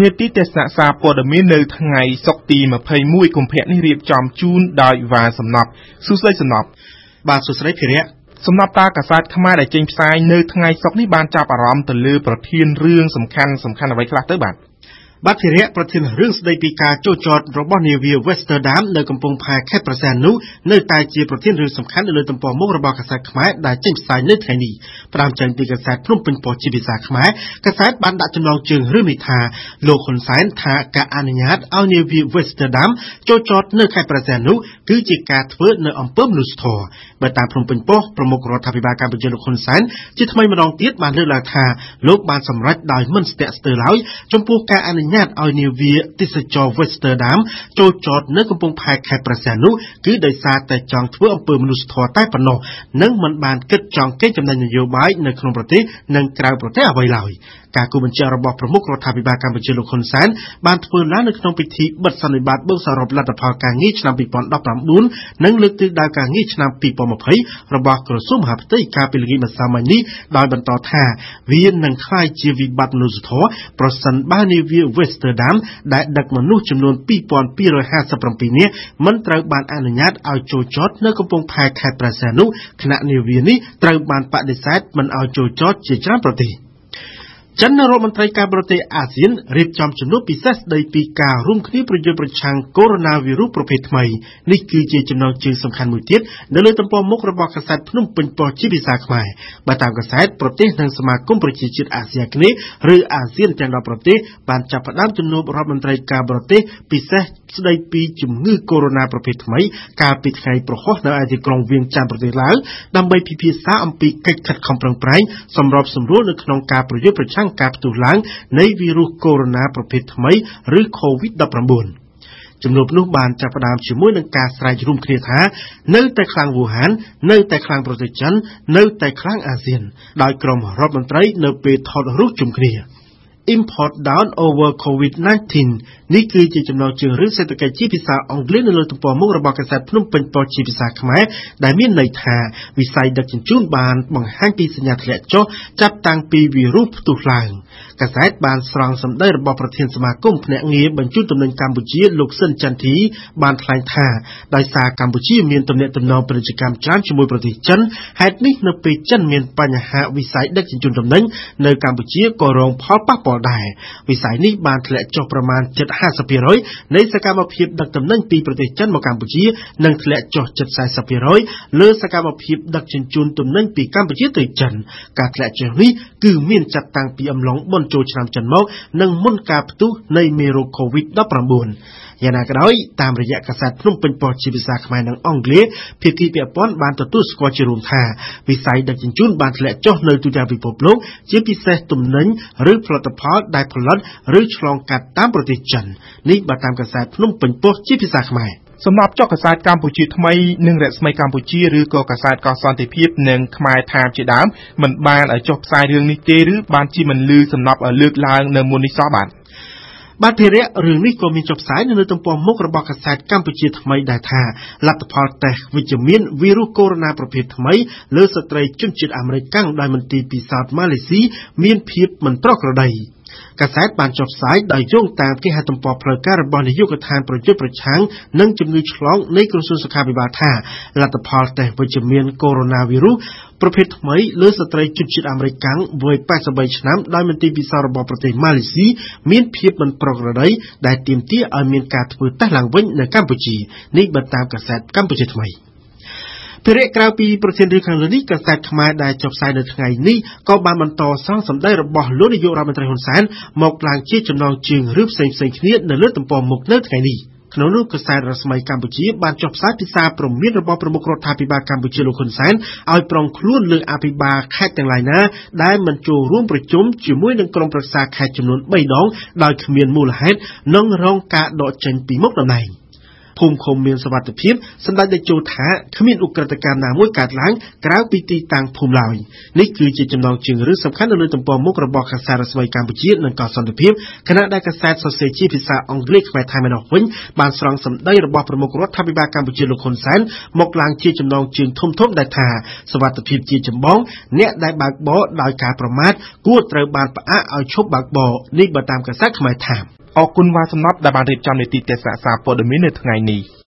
នេតិទេសនាសារព័ត៌មាននៅថ្ងៃសុក្រទី21កុម្ភៈនេះរៀបចំជូនដោយវ៉ាសំណប់សួស្តីសំណប់បាទសួស្តីភិរៈសំណប់តាកាសែតខ្មែរដែលចេញផ្សាយនៅថ្ងៃសុក្រនេះបានចាប់អារម្មណ៍ទៅលើប្រធានរឿងសំខាន់សំខាន់អ្វីខ្លះទៅបាទ បាទភិរៈប្រធានរឿងស្ដីពីការចូលចតរបស់នាវា Westerdam នៅកំពង់ផែខេត្តប្រសែននោះនៅតែជាប្រធានរឿងសំខាន់នៅលើទំព័រមុខរបស់កាសែតខ្មែរដែលចេញផ្សាយនៅថ្ងៃនេះផ្ដើមចេញពីកាសែតភ្នំពេញប៉ុស្តិ៍ជាភាសាខ្មែរកាសែតបានដាក់ចំណងជើងរឿងនេះថាលោកហ៊ុនសែនថាការអនុញ្ញាតឲ្យនាវា Westerdam ចូលចតនៅខេត្តប្រសែននោះគឺជាការធ្វើនៅអំពើមនុស្សធម៌បើតាមភ្នំពេញប៉ុស្តិ៍ប្រមុខរដ្ឋាភិបាលកម្ពុជាលោកហ៊ុនសែនជាថ្មីម្ដងទៀតបានលើកឡើងថាលោកបានសម្រេចដោយមិនស្ទាក់ស្ទើរឡើយចំពោះការអនុញ្ញាតឲ្យនាវាទេសចរ Westerdam ចូលចតនៅកំពង់ផែខេត្តប្រសែននោះគឺដោយសារតែចង់ធ្វើអំពើមនុស្សធម៌តែប៉ុណ្ណោះនិងមិនបានគិតចង់កេងចំណេញនយោបាយនៅក្នុងប្រទេសនិងក្រៅប្រទេសអ្វីឡើយ ការគូបញ្ជាក់របស់ប្រមុខរដ្ឋាភិបាលកម្ពុជាលោកហ៊ុនសែនបានធ្វើឡើងនៅក្នុងពិធីបិទសន្និបាតបូកសរុបលទ្ធផលការងារឆ្នាំ2019និងលើកទិសដៅការងារឆ្នាំ2020របស់ក្រសួងមហាផ្ទៃកាលពីល្ងាចម្សិលមិញនេះដោយបន្តថាវានឹងក្លាយជាវិបត្តិមនុស្សធម៌ប្រសិនបើនាវា Westerdam ដែលដឹកមនុស្សចំនួន2257នាក់មិនត្រូវបានអនុញ្ញាតឲ្យចូលចតនៅកំពង់ផែខេត្តព្រះសីហនុខណៈនាវានេះត្រូវបានបដិសេធមិនឲ្យចូលចតជាច្រើនប្រទេស។ ចិនរដ្ឋមន្ត្រីការបរទេសអាស៊ានរៀបចំជំនួបពិសេសស្ដីពីការរួមគ្នាប្រយុទ្ធប្រឆាំងកូវីដ -19 ប្រភេទថ្មីនេះគឺជាចំណងជើងសំខាន់មួយទៀតនៅលើទំព័រមុខរបស់កាសែតភ្នំពេញប៉ុស្តិ៍ជាភាសាខ្មែរបើតាមកាសែតប្រទេសនិងសមាគមប្រជាជាតិអាស៊ីអាគ្នេយ៍ឬអាស៊ានទាំង10ប្រទេសបានចាប់ផ្ដើមជំនួបរដ្ឋមន្ត្រីការបរទេសពិសេសស្ដីពីជំងឺកូវីដ -19 ប្រភេទថ្មីកាលពីថ្ងៃប្រហោះនៅឯទីក្រុងវៀងច័ន្ទប្រទេសឡាវដើម្បីពិភាក្សាអំពីកិច្ចខិតខំប្រឹងប្រែងសម្របសម្រួលនៅក្នុងការប្រយុទ្ធប្រឆាំងការផ្ទុះឡើងនៃវីរុសកូវីដ -19 ប្រភេទថ្មីឬ COVID-19 ជំនួបនោះបានចាប់ផ្ដើមជាមួយនឹងការស្រែករួមគ្នាថានៅតែខ្លាំងវូហាន នៅតែខ្លាំងប្រទេសចិន នៅតែខ្លាំងអាស៊ាន ដោយក្រុមរដ្ឋមន្ត្រីនៅពេលថតរូបជុំគ្នា Import Down over COVID-19 នេះគឺជាចំណងជើងរឿងសេដ្ឋកិច្ចជាភាសាអង់គ្លេសនៅលើទំព័រមុខរបស់កាសែតភ្នំពេញប៉ុស្តិ៍ជាភាសាខ្មែរដែលមានន័យថាវិស័យដឹកជញ្ជូនបានបង្ហាញពីសញ្ញាធ្លាក់ចុះចាប់តាំងពីវីរុសផ្ទុះឡើងកាសែតបានស្រង់សម្ដីរបស់ប្រធានសមាគមភ្នាក់ងារបញ្ជូនទំនិញកម្ពុជាលោកស៊ិនចន្ទធីបានថ្លែងថាដោយសារកម្ពុជាមានទំនាក់ទំនងពាណិជ្ជកម្មច្រើនជាមួយប្រទេសចិនហេតុនេះនៅពេលចិនមានបញ្ហាវិស័យដឹកជញ្ជូនទំនិញនៅកម្ពុជាក៏រងផលប៉ះពាល់ដែរវិស័យនេះបានធ្លាក់ចុះប្រមាណជិត50%នៃសកម្មភាពដឹកទំនិញពីប្រទេសចិនមកកម្ពុជានិងធ្លាក់ចុះជិត40%លើសកម្មភាពដឹកជញ្ជូនទំនិញពីកម្ពុជាទៅចិនការធ្លាក់ចុះនេះគឺមានចាប់តាំងពីអំឡុងបុណ្យចូលឆ្នាំចិនមកនិងមុនការផ្ទុះនៃមេរោគ COVID-19 យ៉ាងណាក៏ដោយតាមរយៈកាសែតភ្នំពេញប៉ុស្តិ៍ជាភាសាខ្មែរនិងអង់គ្លេសភាគីពាក់ព័ន្ធបានទទួលស្គាល់ជារួមថាវិស័យដឹកជញ្ជូនបានធ្លាក់ចុះនៅទូទាំងពិភពលោកជាពិសេសទំនិញឬផលិតផលដែលផលិតឬឆ្លងកាត់តាមប្រទេសចិននេះបើតាមកាសែតភ្នំពេញប៉ុស្តិ៍ជាភាសាខ្មែរសម្រាប់ចុះកាសែតកម្ពុជាថ្មីនិងរស្មីកម្ពុជាឬក៏កាសែតកសន្តិភាពនិងខ្មែរថាជាដើមមិនបានចុះផ្សាយរឿងនេះទេឬបានជាមិនលឺសំណប់លើកឡើងនៅមុននេះសោះបាទ បាទភារៈរឿងនេះក៏មានចុះផ្សាយនៅលើទំព័រមុខរបស់កាសែតកម្ពុជាថ្មីដែរថាលទ្ធផលតេស្តវិជ្ជមានវីរុសកូវីដ -19 ប្រភេទថ្មីលើស្ត្រីជនជាតិអាមេរិកកាំងដោយមន្ទីរពិសោធន៍ម៉ាឡេស៊ីមានភាពមិនប្រក្រតី។ កាសែតបានចុះផ្សាយដោយយោងតាមគេហទំព័រផ្លូវការរបស់នាយកដ្ឋានប្រយុទ្ធប្រឆាំងនឹងជំងឺឆ្លងនៃក្រសួងសុខាភិបាលថាលទ្ធផលតេស្តវិជ្ជមានកូវីដ -19 ប្រភេទថ្មីលើស្ត្រីជនជាតិអាមេរិកកាំងវ័យ83ឆ្នាំដោយមន្ទីរពិសោធន៍របស់ប្រទេសម៉ាឡេស៊ីមានភាពមិនប្រក្រតីដែលទាមទារឲ្យមានការធ្វើតេស្តឡើងវិញនៅកម្ពុជានេះបើតាមកាសែតកម្ពុជាថ្មី។ ភារៈក្រៅពីប្រធានរឿងខាងលើនេះកាសែតខ្មែរដែលចុះផ្សាយនៅថ្ងៃនេះក៏បានបន្តសងសម្ដីរបស់លោកនាយករដ្ឋមន្ត្រីហ៊ុនសែនមកឡើងជាចំណងជើងរឿងផ្សេងៗគ្នានៅលើទំព័រមុខនៅថ្ងៃនេះក្នុងនោះកាសែតរស្មីកម្ពុជាបានចុះផ្សាយពីសារព្រមានរបស់ប្រមុខរដ្ឋាភិបាលកម្ពុជាលោកហ៊ុនសែនឲ្យប្រងខ្លួនលើអភិបាលខេត្តទាំងឡាយណាដែលមិនចូលរួមប្រជុំជាមួយនឹងក្រុមប្រឹក្សាខេត្តចំនួន3ដងដោយគ្មានមូលហេតុនិងរងការដកចេញពីមុខតំណែង។ ភូមិឃុំមានសុវត្ថិភាពសម្ដេចតេជោថាគ្មានឧក្រិដ្ឋកម្មណាមួយកើតឡើងក្រៅពីទីតាំងភូមិឡើយនេះគឺជាចំណងជើងរឿងសំខាន់នៅលើទំព័រមុខរបស់កាសែតរស្មីកម្ពុជានិងក៏សន្តិភាពខណៈដែលកាសែតសរសេរជាភាសាអង់គ្លេសខ្មែរថៃម្ដងវិញបានស្រង់សម្ដីរបស់ប្រមុខរដ្ឋាភិបាលកម្ពុជាលោកហ៊ុនសែនមកឡើងជាចំណងជើងធំៗដែលថាសុវត្ថិភាពជាចម្បងអ្នកដែលបើកបរដោយការប្រមាថគួរត្រូវបានផ្អាកឲ្យឈប់បើកបរនេះបើតាមកាសែតខ្មែរថា អរគុណវ៉ាសំណត់ដែលបានរៀបចំនីតិទេសសាព័ត៌មាននៅថ្ងៃនេះ